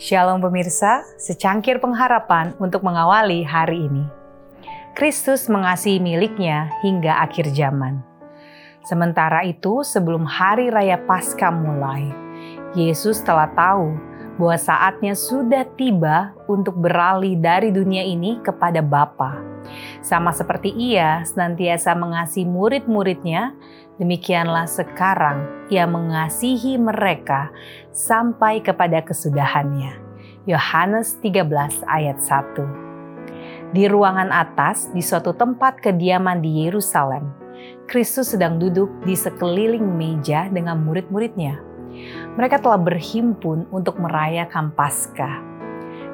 Shalom pemirsa, secangkir pengharapan untuk mengawali hari ini. Kristus mengasihi miliknya hingga akhir zaman. Sementara itu, sebelum hari raya Paskah mulai, Yesus telah tahu bahwa saatnya sudah tiba untuk beralih dari dunia ini kepada Bapa. Sama seperti ia senantiasa mengasihi murid-muridnya, demikianlah sekarang ia mengasihi mereka sampai kepada kesudahannya. Yohanes 13 ayat 1 Di ruangan atas, di suatu tempat kediaman di Yerusalem, Kristus sedang duduk di sekeliling meja dengan murid-muridnya mereka telah berhimpun untuk merayakan Paskah.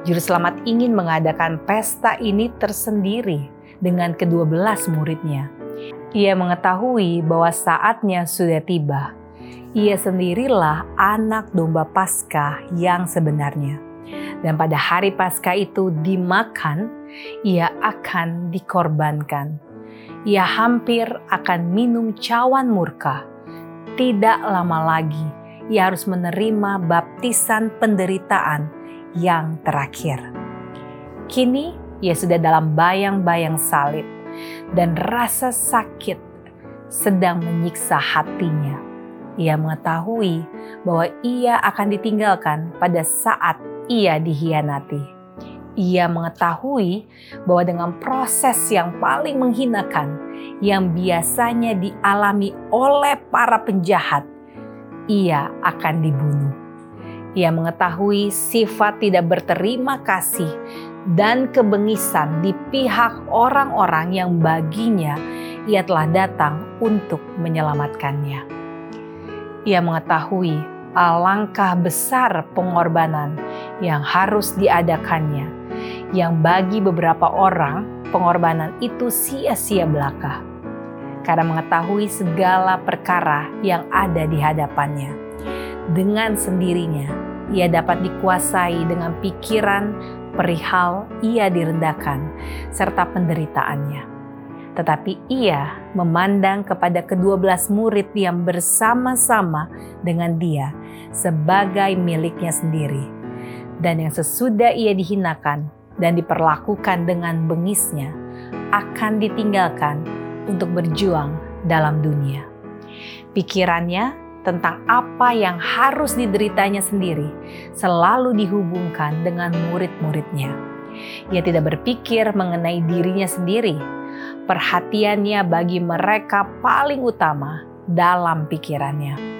Juru selamat ingin mengadakan pesta ini tersendiri dengan kedua belas muridnya. Ia mengetahui bahwa saatnya sudah tiba. Ia sendirilah anak domba Paskah yang sebenarnya. Dan pada hari Paskah itu dimakan, ia akan dikorbankan. Ia hampir akan minum cawan murka. Tidak lama lagi, ia harus menerima baptisan penderitaan yang terakhir. Kini ia sudah dalam bayang-bayang salib dan rasa sakit sedang menyiksa hatinya. Ia mengetahui bahwa ia akan ditinggalkan pada saat ia dihianati. Ia mengetahui bahwa dengan proses yang paling menghinakan yang biasanya dialami oleh para penjahat, ia akan dibunuh. Ia mengetahui sifat tidak berterima kasih dan kebengisan di pihak orang-orang yang baginya ia telah datang untuk menyelamatkannya. Ia mengetahui alangkah besar pengorbanan yang harus diadakannya, yang bagi beberapa orang pengorbanan itu sia-sia belaka karena mengetahui segala perkara yang ada di hadapannya. Dengan sendirinya, ia dapat dikuasai dengan pikiran perihal ia direndahkan serta penderitaannya. Tetapi ia memandang kepada kedua belas murid yang bersama-sama dengan dia sebagai miliknya sendiri. Dan yang sesudah ia dihinakan dan diperlakukan dengan bengisnya akan ditinggalkan untuk berjuang dalam dunia. Pikirannya tentang apa yang harus dideritanya sendiri selalu dihubungkan dengan murid-muridnya. Ia tidak berpikir mengenai dirinya sendiri. Perhatiannya bagi mereka paling utama dalam pikirannya.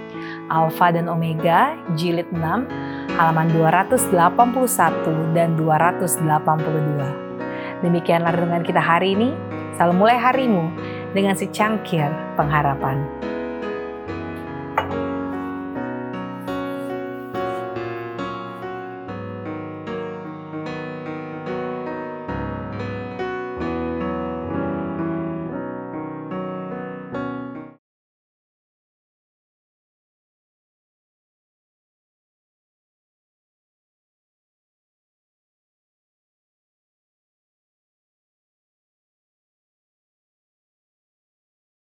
Alfa dan Omega, jilid 6, halaman 281 dan 282. Demikianlah renungan kita hari ini. Selalu mulai harimu dengan secangkir pengharapan.